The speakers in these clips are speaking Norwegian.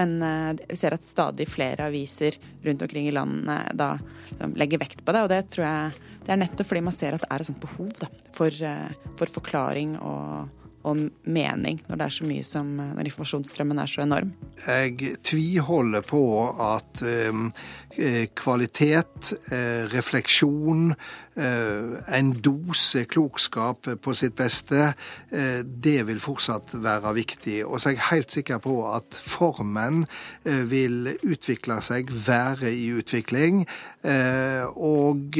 men vi ser at stadig flere aviser rundt omkring i landet da liksom, legger vekt på det. Og det tror jeg det er nettopp fordi man ser at det er et sånt behov da, for, for forklaring og og mening når det er så mye som når informasjonsstrømmen er så enorm? Jeg tviholder på at eh, kvalitet, eh, refleksjon, Eh, en dose klokskap på sitt beste, eh, det vil fortsatt være viktig. Og så er jeg helt sikker på at formen eh, vil utvikle seg, være i utvikling. Og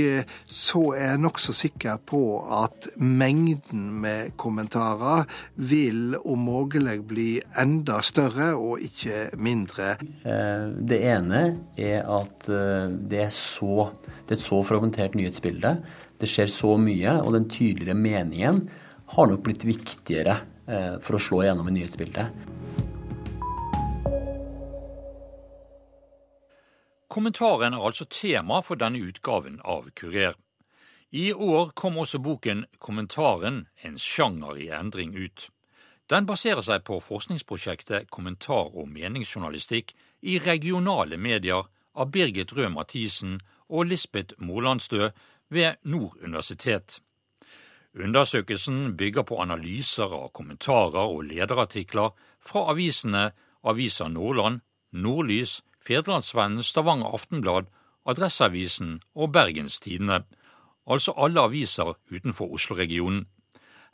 så er jeg nokså sikker på at mengden med kommentarer vil om mulig bli enda større og ikke mindre. Det ene er at det er, så, det er et så fragmentert nyhetsbilde det skjer så mye, og den tydeligere meningen har nok blitt viktigere eh, for å slå gjennom i nyhetsbildet. Kommentaren er altså tema for denne utgaven av Kurer. I år kom også boken Kommentaren en sjanger i endring ut. Den baserer seg på forskningsprosjektet Kommentar- og meningsjournalistikk i regionale medier av Birgit Røe Mathisen og Lisbeth Molandstø ved Nord universitet. Undersøkelsen bygger på analyser av kommentarer og lederartikler fra avisene Avisa Nordland, Nordlys, Fedrelandsvennen, Stavanger Aftenblad, Adresseavisen og Bergens Tidende, altså alle aviser utenfor Oslo-regionen.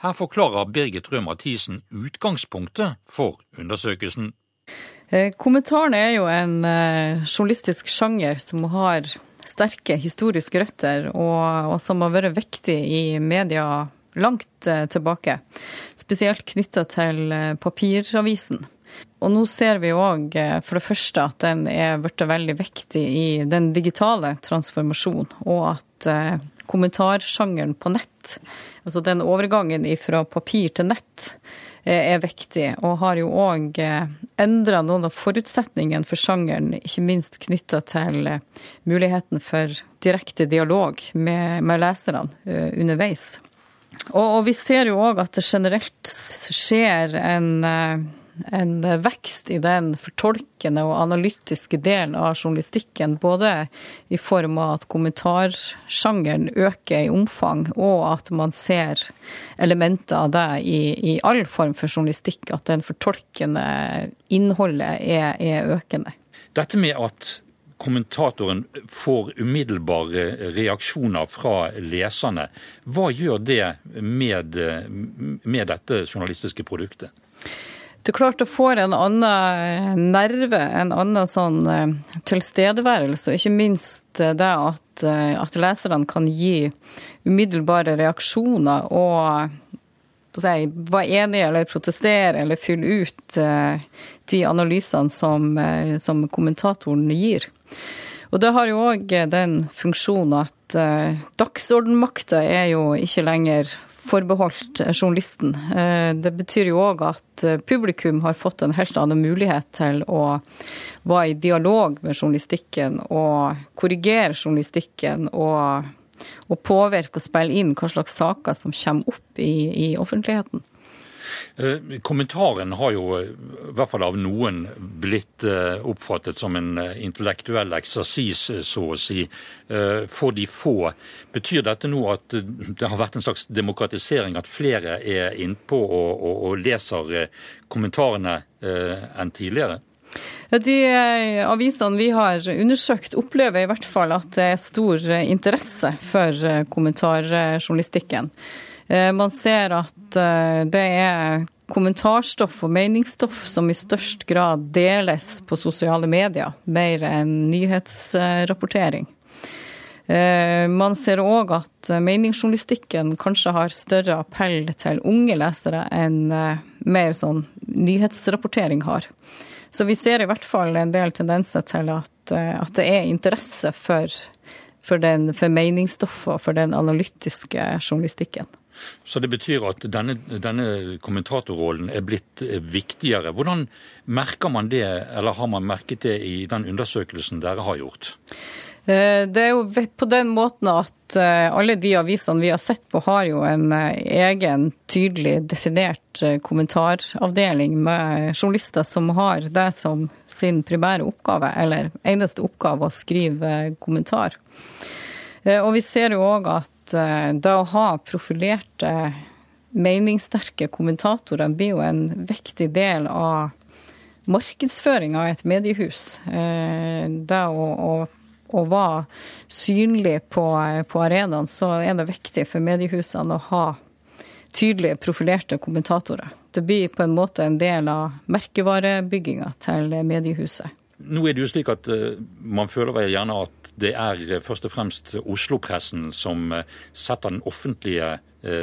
Her forklarer Birgit Røe Mathisen utgangspunktet for undersøkelsen. Eh, kommentaren er jo en eh, journalistisk sjanger som har sterke historiske røtter, og, og som har vært viktig i media langt eh, tilbake. Spesielt knytta til papiravisen. Og nå ser vi òg for det første at den er blitt veldig viktig i den digitale transformasjonen, og at kommentarsjangeren på nett, altså den overgangen fra papir til nett, Eh, er viktig, og har jo òg eh, endra noen av forutsetningene for sjangeren, ikke minst knytta til eh, muligheten for direkte dialog med, med leserne underveis. Og, og, vi ser jo òg at det generelt skjer en en vekst i den fortolkende og analytiske delen av journalistikken. Både i form av at kommentarsjangeren øker i omfang, og at man ser elementer av det i, i all form for journalistikk. At den fortolkende innholdet er, er økende. Dette med at kommentatoren får umiddelbare reaksjoner fra leserne, hva gjør det med, med dette journalistiske produktet? Det er klart få en annen nerve, en annen sånn eh, tilstedeværelse. Ikke minst eh, det at, eh, at leserne kan gi umiddelbare reaksjoner og si, være enige eller protestere eller fylle ut de analysene som, som kommentatoren gir. Og det har jo òg den funksjonen at dagsordenmakta er jo ikke lenger forbeholdt journalisten. Eh, det betyr jo òg at eh, publikum har fått en helt annen mulighet til å være i dialog med journalistikken og korrigere journalistikken og, og påvirke og spille inn hva slags saker som kommer opp i, i offentligheten. Eh, kommentaren har jo, eh, i hvert fall av noen, blitt eh, oppfattet som en intellektuell eksersis, så å si, for de få. Betyr dette nå at det har vært en slags demokratisering, at flere er innpå og, og, og leser kommentarene enn tidligere? De avisene vi har undersøkt, opplever i hvert fall at det er stor interesse for kommentarjournalistikken. Eh, man ser at eh, det er kommentarstoff og meningsstoff som i størst grad deles på sosiale medier, mer enn nyhetsrapportering. Eh, man ser òg at meningsjournalistikken kanskje har større appell til unge lesere enn mer sånn nyhetsrapportering har. Så vi ser i hvert fall en del tendenser til at, at det er interesse for, for, den, for meningsstoffet og for den analytiske journalistikken. Så det betyr at denne, denne kommentatorrollen er blitt eh, viktigere. Hvordan merker man det, eller har man merket det i den undersøkelsen dere har gjort? Eh, det er jo på den måten at eh, alle de avisene vi har sett på, har jo en egen, tydelig definert kommentaravdeling med journalister som har det som sin primære oppgave, eller eneste oppgave, å skrive kommentar. Og vi ser jo òg at det å ha profilerte, meningssterke kommentatorer blir jo en viktig del av markedsføring av et mediehus. Det å, å og var synlig på, på arenaen, så er det viktig for mediehusene å ha tydelige, profilerte kommentatorer. Det blir på en måte en del av merkevarebygginga til mediehuset. Nå er det jo slik at uh, Man føler vel gjerne at det er uh, først og fremst Oslo-pressen som uh, setter den offentlige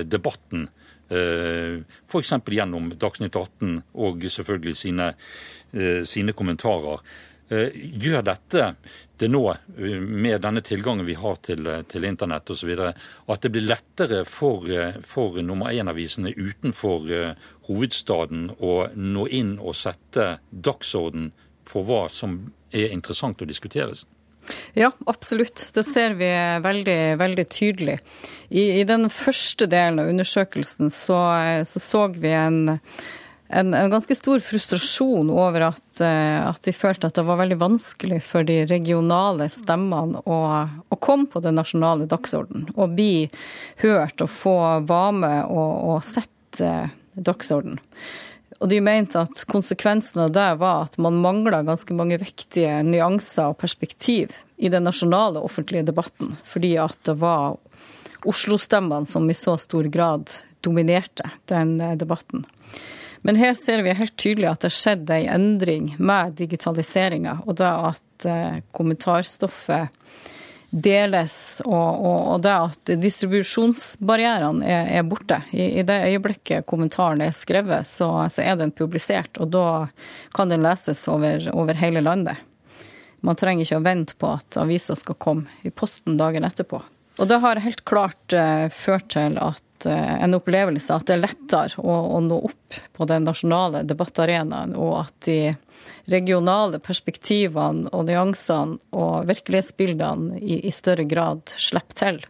debatten, uh, f.eks. gjennom Dagsnytt 18 og selvfølgelig sine, sine kommentarer. Gjør dette det nå, eh, med denne tilgangen vi har til, eh, til internett osv., at det blir lettere for, eh, for nummer én-avisene utenfor hovedstaden å nå inn og sette dagsorden for hva som er interessant å diskuteres? Ja, absolutt. Det ser vi veldig, veldig tydelig. I, I, den første delen av undersøkelsen så så, så vi en en, en, ganske stor frustrasjon over at, eh, at, de følte at det var veldig vanskelig for de regionale stemmene å, å komme på den nasjonale dagsordenen. Og bli hørt og få være med og, og sette eh, dagsordenen. Og de mente at konsekvensen av det var at man mangla ganske mange viktige nyanser og perspektiv i den nasjonale offentlige debatten, fordi at det var Oslo-stemmene som i så stor grad dominerte den eh, debatten. Men her ser vi helt tydelig at det har skjedd en endring med digitaliseringa, og det at eh, kommentarstoffet deles, og, og, og det at distribusjonsbarrierene er, er borte. I, I, det øyeblikket kommentaren er skrevet, så, så, er den publisert, og da kan den leses over, over hele landet. Man trenger ikke å vente på at avisa skal komme i posten dagen etterpå. Og det har helt klart uh, ført til at Eh, en opplevelse at det er lettere å, å nå opp på den nasjonale debattarenaen, og at de regionale perspektivene og nyansene og virkelighetsbildene i, i større grad slipper til.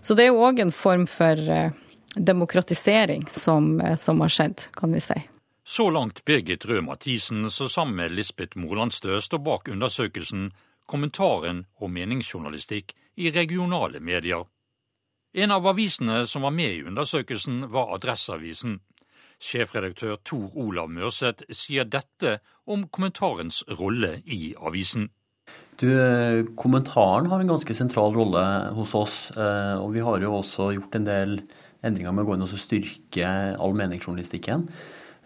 Så det er jo òg en form for eh, demokratisering som, eh, som, har skjedd, kan vi si. Så langt Birgit Røe Mathisen, som sammen med Lisbeth Molandstø står bak undersøkelsen Kommentaren og meningsjournalistikk i regionale medier. En av avisene som var med i undersøkelsen, var Adresseavisen. Sjefredaktør Tor Olav Mørseth sier dette om kommentarens rolle i avisen. Du, kommentaren har en ganske sentral rolle hos oss. Eh, og vi har jo også gjort en del endringer med å gå inn og styrke all meningsjournalistikken.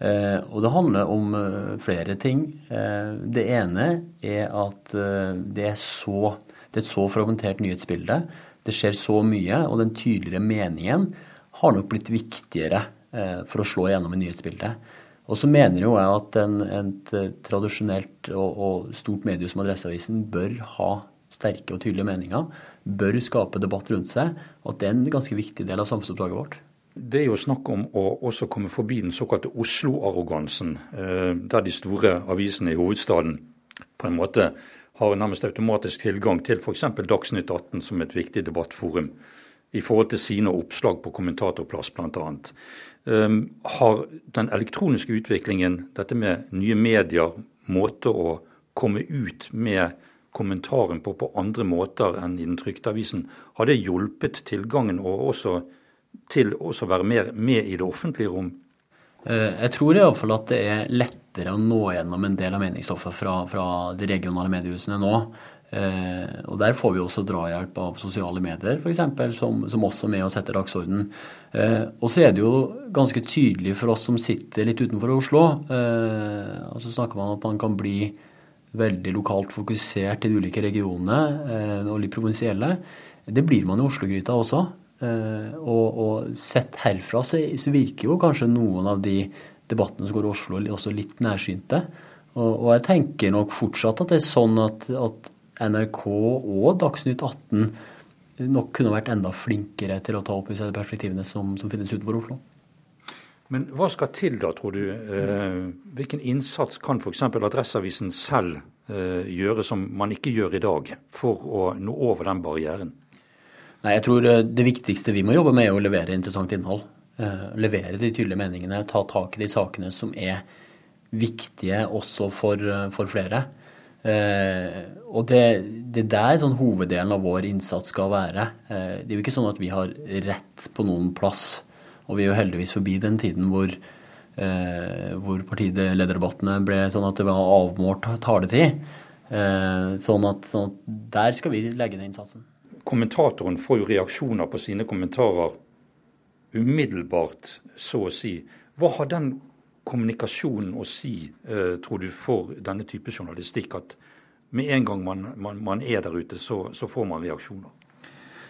Eh, og det handler om eh, flere ting. Det ene er at det er, så, det er et så fragmentert nyhetsbilde det skjer så mye, og den tydeligere meningen har nok blitt viktigere eh, for å slå gjennom i nyhetsbildet. Og så mener jo jeg at en, et eh, tradisjonelt og, og, stort medie som Adresseavisen bør ha sterke og tydelige meninger, bør skape debatt rundt seg, og at det er en ganske viktig del av samfunnsoppdraget vårt. Det er jo snakk om å også komme forbi den såkalte Oslo-arrogansen, eh, der de store avisene i hovedstaden på en måte har nærmest automatisk tilgang til f.eks. Dagsnytt 18 som et viktig debattforum i forhold til sine oppslag på kommentatorplass bl.a. Um, ehm, har den elektroniske utviklingen, dette med nye medier, måte å komme ut med kommentaren på på andre måter enn i den trykte avisen, har det hjulpet tilgangen og også til å være mer med i det offentlige rom? Eh, jeg tror iallfall at det er lettere å nå gjennom en del av meningsstoffet fra, fra de regionale mediehusene nå. Eh, og Der får vi også drahjelp av sosiale medier, f.eks., som, som også er med og setter dagsorden. Eh, og så er det jo ganske tydelig for oss som sitter litt utenfor Oslo, og så snakker man om at man kan bli veldig lokalt fokusert i de ulike regionene og litt provinsielle. Det blir man i Oslo-gryta også. Eh, og, og, sett herfra så, så, virker jo kanskje noen av de debattene som går i Oslo, også litt nærsynte. Og, og jeg tenker nok fortsatt at det er sånn at, at NRK og Dagsnytt 18 nok kunne vært enda flinkere til å ta opp i seg de perspektivene som, som finnes utenfor Oslo. Men hva skal til da, tror du? Eh, hvilken innsats kan f.eks. Adresseavisen selv gjøre som man ikke gjør i dag, for å nå over den barrieren? Nei, jeg tror Det viktigste vi må jobbe med, er å levere interessant innhold. Levere de tydelige meningene, ta tak i de sakene som er viktige også for, for flere. Eh, og det, det der sånn hoveddelen av vår innsats skal være. Eh, det er jo ikke sånn at vi har rett på noen plass. Og vi er jo heldigvis forbi den tiden hvor, eh, hvor partilederdebattene ble sånn at det var avmålt taletid. Eh, sånn, at, sånn, at, der skal vi legge ned innsatsen. Kommentatoren får jo reaksjoner på sine kommentarer umiddelbart, så å si. Hva har den kommunikasjonen å si, eh, tror du, for denne type journalistikk? At med en gang man, man, man er der ute, så, så, får man reaksjoner?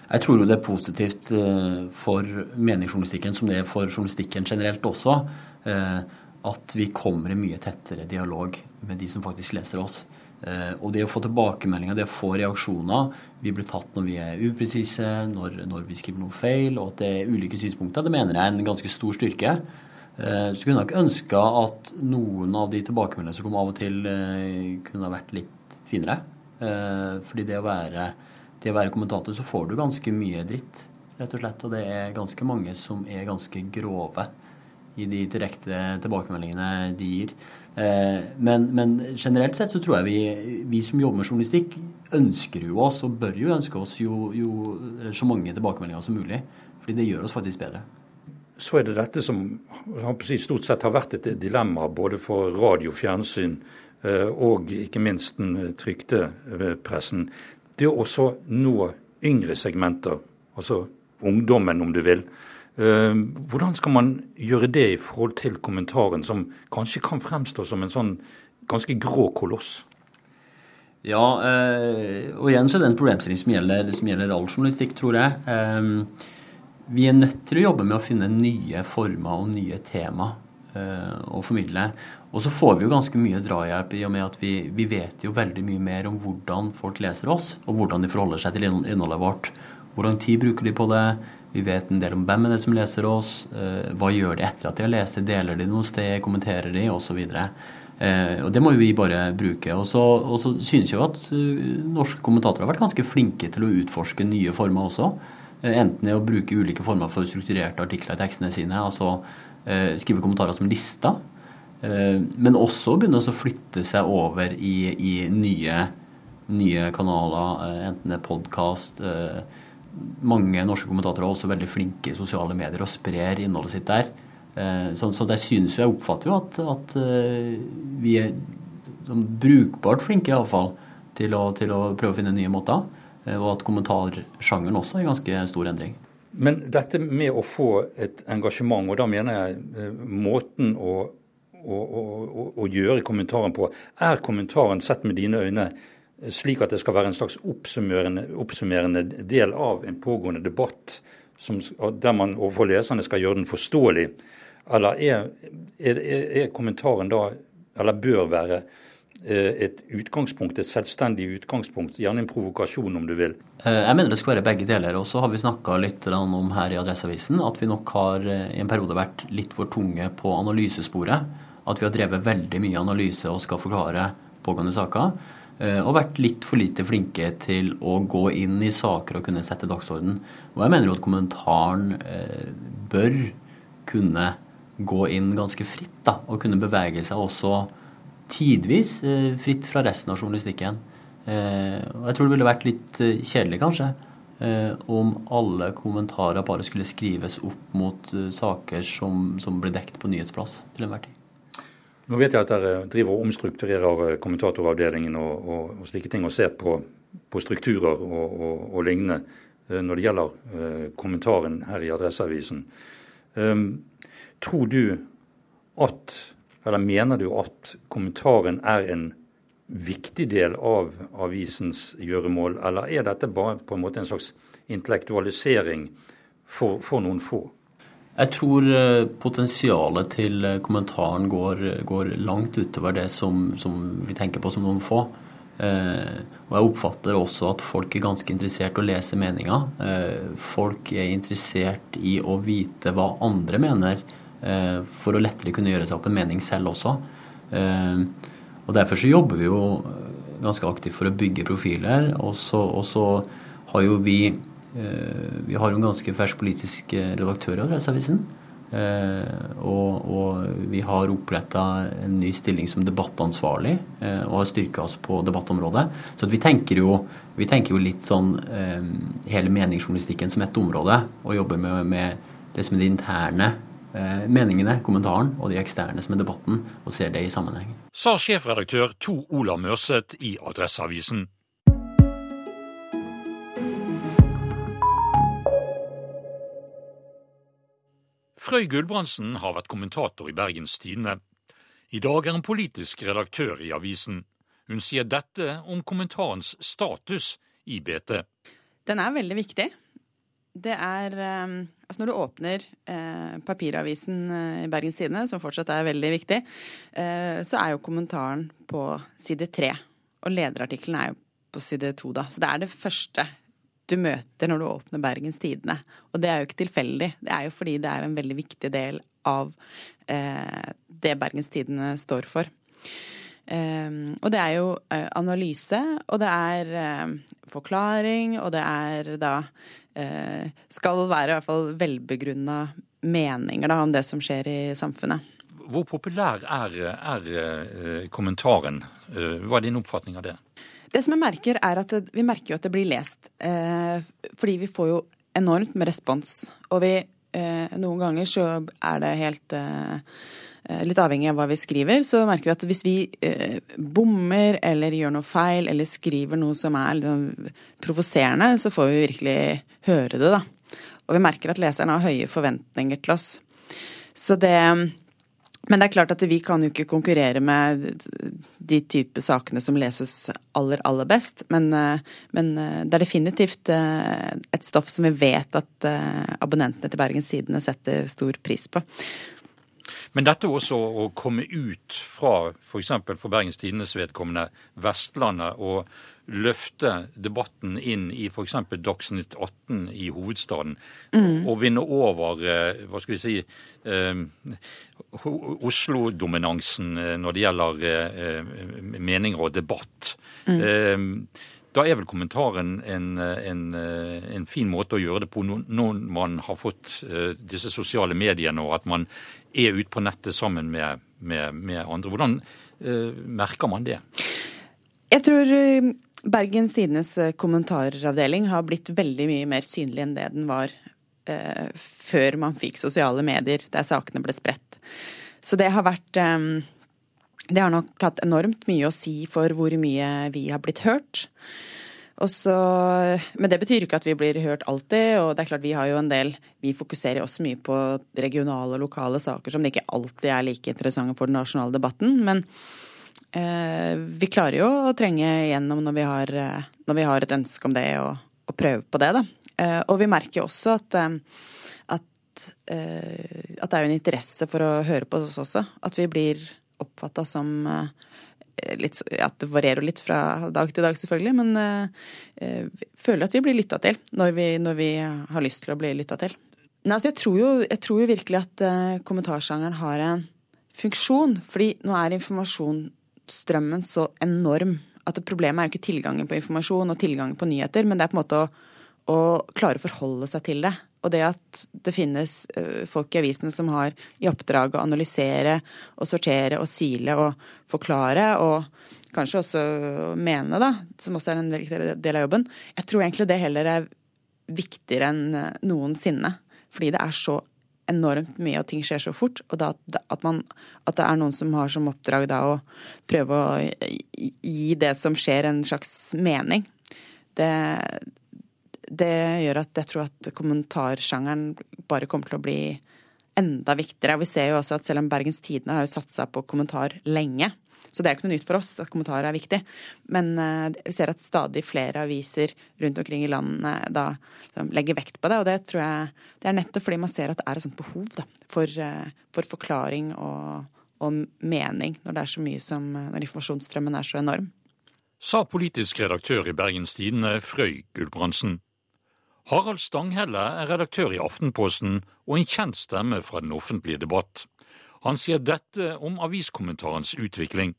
Jeg tror jo det er positivt eh, for meningsjournalistikken, som det er for journalistikken generelt også, eh, at vi kommer i mye tettere dialog med de som faktisk leser oss. Og det å få tilbakemeldinger, det å få reaksjoner Vi blir tatt når vi er upresise, når, når vi skriver noe feil, og at det er ulike synspunkter. Det mener jeg er en ganske stor styrke. Eh, så kunne jeg nok ønska at noen av de tilbakemeldingene som kom av og til, eh, kunne ha vært litt finere. Eh, fordi det å være, det å være kommentator, så får du ganske mye dritt, rett og slett. Og det er ganske mange som er ganske grove i de direkte tilbakemeldingene de gir. Men, men generelt sett så tror jeg vi, vi, som jobber med journalistikk, ønsker jo oss, og bør jo ønske oss, jo, jo så mange tilbakemeldinger som mulig. Fordi det gjør oss faktisk bedre så er det dette som stort sett har vært et dilemma både for radio, fjernsyn eh, og ikke minst den eh, trykte eh, pressen. Det å også nå yngre segmenter, altså ungdommen om du vil. Hvordan skal man gjøre det i forhold til kommentaren, som kanskje kan fremstå som en sånn ganske grå koloss? Ja, og igjen så er det en problemstilling som gjelder, som gjelder all journalistikk, tror jeg vi er nødt til å jobbe med å finne nye former og nye tema å formidle. Og så får vi jo ganske mye drahjelp i og med at vi, vi, vet jo veldig mye mer om hvordan folk leser oss, og hvordan de forholder seg til innholdet vårt. Hvordan tid bruker de på det? Vi vet en del om hvem er det som leser oss. Uh, hva gjør de etter at de har lest det? Deler de noe sted? Kommenterer de? Osv. Uh, og det må jo vi bare bruke. Og så, og så synes jeg jo at uh, norske kommentatorer har vært ganske flinke til å utforske nye former også. Eh, enten det å bruke ulike former for strukturerte artikler i tekstene sine, altså eh, skrive kommentarer som lister, eh, men også begynne å flytte seg over i, i nye, nye, kanaler, enten det er podkast Mange norske kommentatorer er også veldig flinke i sosiale medier og sprer innholdet sitt der. Så, så jeg synes jo, jeg oppfatter jo at, at vi er brukbart flinke iallfall til, å, til å prøve å finne nye måter. Eh, og at kommentarsjangeren også er i ganske stor endring. Men dette med å få et engasjement, og da mener jeg eh, måten å, å, å, å gjøre kommentaren på. Er kommentaren sett med dine øyne slik at det skal være en slags oppsummerende, oppsummerende del av en pågående debatt, som, der man overfor leserne skal gjøre den forståelig? Eller er, er, er kommentaren da, eller bør være, Eh, et utgangspunkt, et selvstendig utgangspunkt, gjerne en provokasjon om du vil? Eh, jeg mener det skal være begge deler. Og så har vi snakka litt om her i Adresseavisen at vi nok har eh, i en periode vært litt for tunge på analysesporet. At vi har drevet veldig mye analyse og skal forklare pågående saker. Og vært litt for lite flinke til å gå inn i saker og kunne sette dagsorden. Og jeg mener jo at kommentaren bør kunne gå inn ganske fritt, da, og kunne bevege seg også tidvis eh, fritt fra resten av journalistikken. Eh, og jeg tror det ville vært litt eh, kjedelig, kanskje, om alle kommentarer bare skulle skrives opp mot saker som, som ble dekt på nyhetsplass til enhver tid. Nå vet jeg at dere driver og omstrukturerer kommentatoravdelingen og, og, og slike ting, og ser på, på strukturer og, og, lignende når det gjelder uh, kommentaren her i Adresseavisen. Um, tror du at eller mener du at kommentaren er en viktig del av avisens gjøremål, eller er dette bare på en måte en slags intellektualisering for, for noen få? Jeg tror eh, potensialet til eh, kommentaren går, går langt utover det som, som, vi tenker på som noen få. Eh, og jeg oppfatter også at folk er ganske interessert i å lese meninger. Eh, folk er interessert i å vite hva andre mener. Eh, for å lettere kunne gjøre seg opp en mening selv også. Eh, og Derfor så jobber vi jo ganske aktivt for å bygge profiler. Og så har jo vi Vi har jo en ganske fersk politisk redaktør i Adresseavisen. Eh, og, og, vi har oppretta en ny stilling som debattansvarlig eh, og har styrka oss på debattområdet. Så vi tenker, jo, vi, tenker jo, litt sånn eh, hele meningsjournalistikken som ett område, og jobber med, med det som er de interne meningene, kommentaren, og de eksterne som er debatten, og ser det i sammenheng. Sa sjefredaktør To Olav Mørseth i Adresseavisen. Frøy Gulbrandsen har vært kommentator i Bergens Tidende. I dag er hun politisk redaktør i avisen. Hun sier dette om kommentarens status i BT. Den er veldig viktig. Det er eh, Altså når du åpner eh, papiravisen eh, i Bergens Tidende, som fortsatt er veldig viktig, eh, så er jo kommentaren på side tre. Og lederartikkelen er jo på side to, da. Så det er det første du møter når du åpner Bergens Tidende. Og det er jo ikke tilfeldig. Det er jo fordi det er en veldig viktig del av eh, det Bergens Tidende står for. Um, og det er jo uh, analyse, og det er uh, forklaring, og det er da uh, Skal være i hvert fall velbegrunna meninger da, om det som skjer i samfunnet. Hvor populær er, er kommentaren? Hva er din oppfatning av det? Det som jeg merker, er at vi merker jo at det blir lest. Eh, fordi vi får jo enormt med respons. Og vi eh, Noen ganger så er det helt eh, Litt avhengig av hva vi skriver, så merker vi at hvis vi bommer eller gjør noe feil eller skriver noe som er liksom, provoserende, så får vi virkelig høre det, da. Og vi merker at leserne har høye forventninger til oss. Så det men det er klart at vi kan jo ikke konkurrere med de type sakene som leses aller, aller best. Men, eh, men, eh, det er definitivt eh, et stoff som vi vet at abonnentene til Bergens Tidende setter stor pris på. Men dette også å komme ut fra f.eks. For, for Bergens Tidendes vedkommende Vestlandet og løfte debatten inn i f.eks. Dagsnytt 18 i hovedstaden, mm. og vinne over eh, hva skal vi si eh, Oslo-dominansen eh, når det gjelder meninger og debatt. Mm. Da er vel kommentaren en, en, en, fin måte å gjøre det på når man har fått disse sosiale mediene, og at man er ute på nettet sammen med, med, med andre. Hvordan merker man det? Jeg tror Bergens Tidendes eh, kommentaravdeling har blitt veldig mye mer synlig enn det den var uh, før man fikk sosiale medier, der sakene ble spredt. Så det har vært eh, Det har nok hatt enormt mye å si for hvor mye vi har blitt hørt. Også, men det betyr ikke at vi blir hørt alltid, og det er klart vi har jo en del Vi fokuserer også mye på regionale og lokale saker som ikke alltid er like interessante for den nasjonale debatten. men Eh, vi klarer jo å trenge igjennom når vi har, eh, når vi har et ønske om det, og, og prøve på det, da. Eh, og vi merker også at, at, at det er jo en interesse for å høre på oss også. At vi blir oppfatta som litt, At det varierer litt fra dag til dag, selvfølgelig, men uh, føler at vi blir lytta til når vi, når vi, har lyst til å bli lytta til. Nei, altså jeg, tror jo, jeg, tror jo, virkelig at kommentarsjangeren har en funksjon, fordi nå er informasjonsstrømmen så enorm at problemet er jo ikke tilgangen på informasjon og tilgangen på nyheter, men det er på en måte å, å klare å forholde seg til det. Og det at det finnes uh, folk i avisene som har i oppdrag å analysere og sortere og sile og forklare, og kanskje også mene, da, som også er en viktig del av jobben. Jeg tror egentlig det heller er viktigere enn eh, noensinne. Fordi det er så enormt mye, og ting skjer så fort. Og da, at, man, at, det er noen som har som oppdrag da å prøve å gi det som skjer, en slags mening. Det, det gjør at jeg tror at kommentarsjangeren bare kommer til å bli enda viktigere. Og vi ser jo også at selv om Bergens Tidende har jo satsa på kommentar lenge, så det er jo ikke noe nytt for oss at kommentarer er viktig. Men uh, vi ser at stadig flere aviser rundt omkring i landet da liksom, legger vekt på det. Og det tror jeg det er nettopp fordi man ser at det er et sånt behov da, for, uh, for, forklaring og, og, mening når det er så mye som når informasjonsstrømmen er så enorm. Sa politisk redaktør i Bergens Tidende, Frøy Gulbrandsen. Harald Stanghelle er redaktør i Aftenposten og en kjent stemme fra den offentlige debatt. Han sier dette om aviskommentarens utvikling.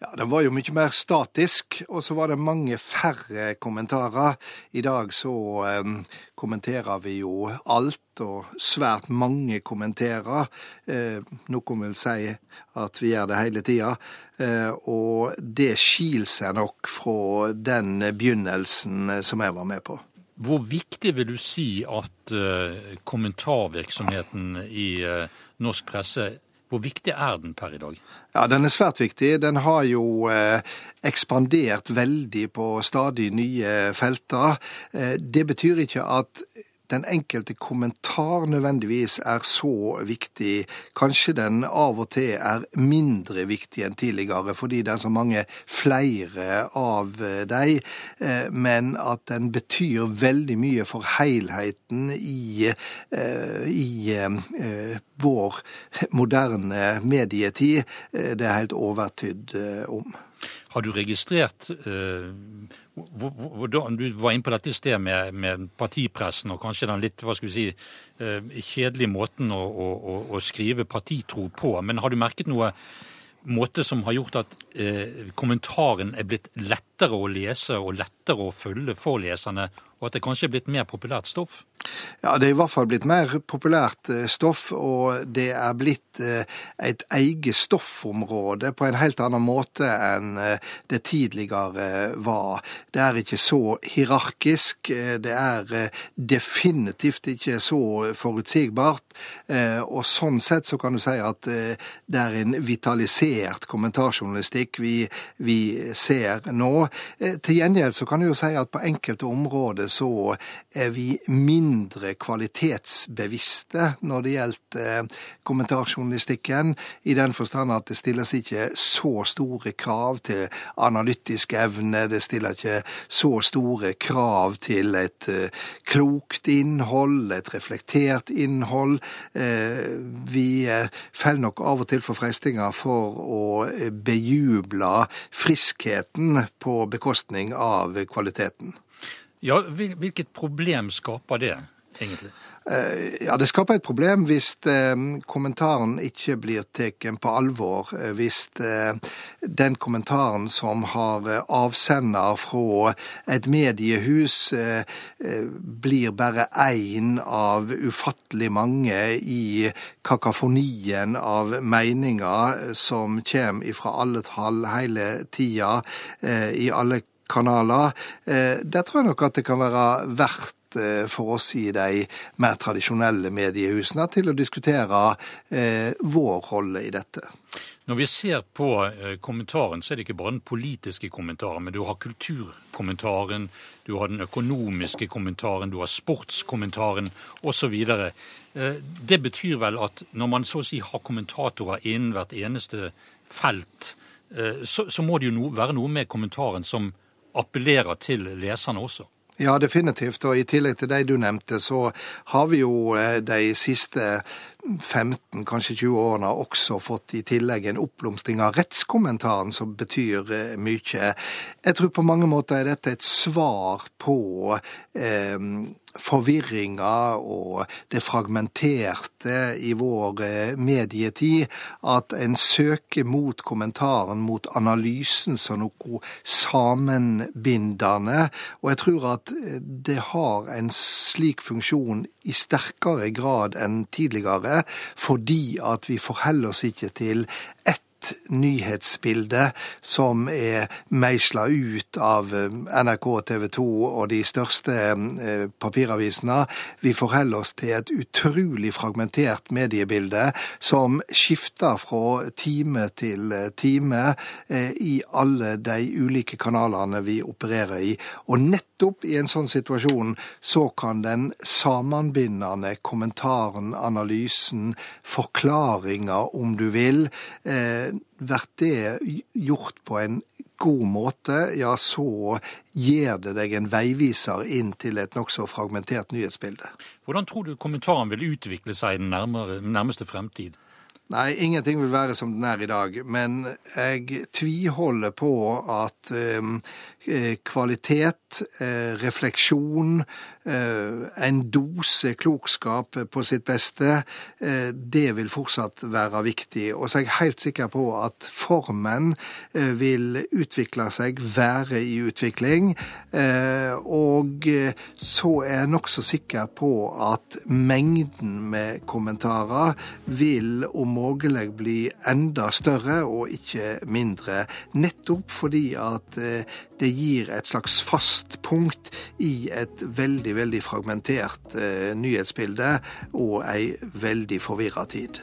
Ja, Den var jo mye mer statisk, og så var det mange færre kommentarer. I dag så eh, kommenterer vi jo alt, og svært mange kommenterer. Eh, noen vil si at vi gjør det hele tida. Eh, og det skiller seg nok fra den begynnelsen som jeg var med på. Hvor viktig vil du si at uh, kommentarvirksomheten i uh, norsk presse hvor viktig er den per i dag? Ja, Den er svært viktig. Den har jo eh, ekspandert veldig på stadig nye felter. Eh, det betyr ikke at den enkelte kommentar nødvendigvis er så viktig. Kanskje den av og til er mindre viktig enn tidligere, fordi det er så mange flere av dem, eh, men at den betyr veldig mye for helheten i, eh, i eh, vår moderne medietid. Det er helt overtydd om. Har du registrert uh, Du var inne på dette i sted med, med, partipressen og kanskje den litt hva skal vi si, uh, kjedelige måten å, å, å, skrive partitro på. Men har du merket noe måte som har gjort at eh, kommentaren er blitt lettere å lese og lettere å følge for leserne, og at det kanskje er blitt mer populært stoff? Ja, det er i hvert fall blitt mer populært eh, stoff, og det er blitt eh, et eget stoffområde på en helt annen måte enn eh, det tidligere var. Det er ikke så hierarkisk, det er definitivt ikke så forutsigbart, og sånn sett så kan du si at det er en vitalisert kommentarjournalistikk vi, vi ser nå. Til gjengjeld så kan du jo si at på enkelte områder så er vi mindre kvalitetsbevisste når det gjelder eh, kommentarjournalistikken, i den forstand at det stilles ikke så store krav til analytisk evne, det stiller ikke så store krav til et eh, klokt innhold, et reflektert innhold. Eh, vi faller nok av og til for fristinga for å bejuble friskheten på bekostning av kvaliteten. Ja, Hvilket problem skaper det, egentlig? Eh, ja, Det skaper et problem hvis eh, kommentaren ikke blir tatt på alvor. Eh, hvis den kommentaren som har avsender fra et mediehus, blir bare én av ufattelig mange i kakofonien av meninger som kommer fra alle tall hele tida, i alle kanaler. Eh, der tror jeg nok at det kan være verdt eh, for oss i de mer tradisjonelle mediehusene til å diskutere eh, vår rolle i dette. Når vi ser på kommentaren, så er det ikke bare den politiske kommentaren, men du har kulturkommentaren, du har den økonomiske kommentaren, du har sportskommentaren osv. Det betyr vel at når man så å si har kommentatorer innen hvert eneste felt, så, så må det jo være noe med kommentaren som appellerer til leserne også. Ja, definitivt. Og i tillegg til de du nevnte, så har vi jo eh, de siste 15, kanskje 20 årene også fått i tillegg en oppblomstring av rettskommentaren, som betyr eh, mye. Jeg tror på mange måter er dette et svar på eh, forvirringa og det fragmenterte i vår eh, medietid, at en søker mot kommentaren, mot analysen som noe sammenbindende. Og jeg tror at eh, det har en slik funksjon i sterkere grad enn tidligere, fordi at vi forholder oss ikke til ett nyhetsbilde som er meisla ut av eh, NRK, TV 2 og de største eh, papiravisene. Vi forholder oss til et utrolig fragmentert mediebilde som skifter fra time til eh, time i alle de ulike kanalene vi opererer i. Og nettopp i en sånn situasjon så kan den sammenbindende kommentaren, analysen, forklaringa, om du vil, blir det gjort på en god måte, ja, så gir det deg en veiviser inn til et nokså fragmentert nyhetsbilde. Hvordan tror du kommentaren vil utvikle seg i den nærmere, nærmeste fremtid? Nei, ingenting vil være som den er i dag. Men jeg tviholder på at um, kvalitet, refleksjon, en dose klokskap på sitt beste, det vil fortsatt være viktig. Og så er jeg helt sikker på at formen vil utvikle seg, være i utvikling. Og så er jeg nokså sikker på at mengden med kommentarer vil om mulig bli enda større og ikke mindre. Nettopp fordi at eh, det gir et slags fast punkt i et veldig, veldig fragmentert eh, nyhetsbilde og ei veldig forvirra tid.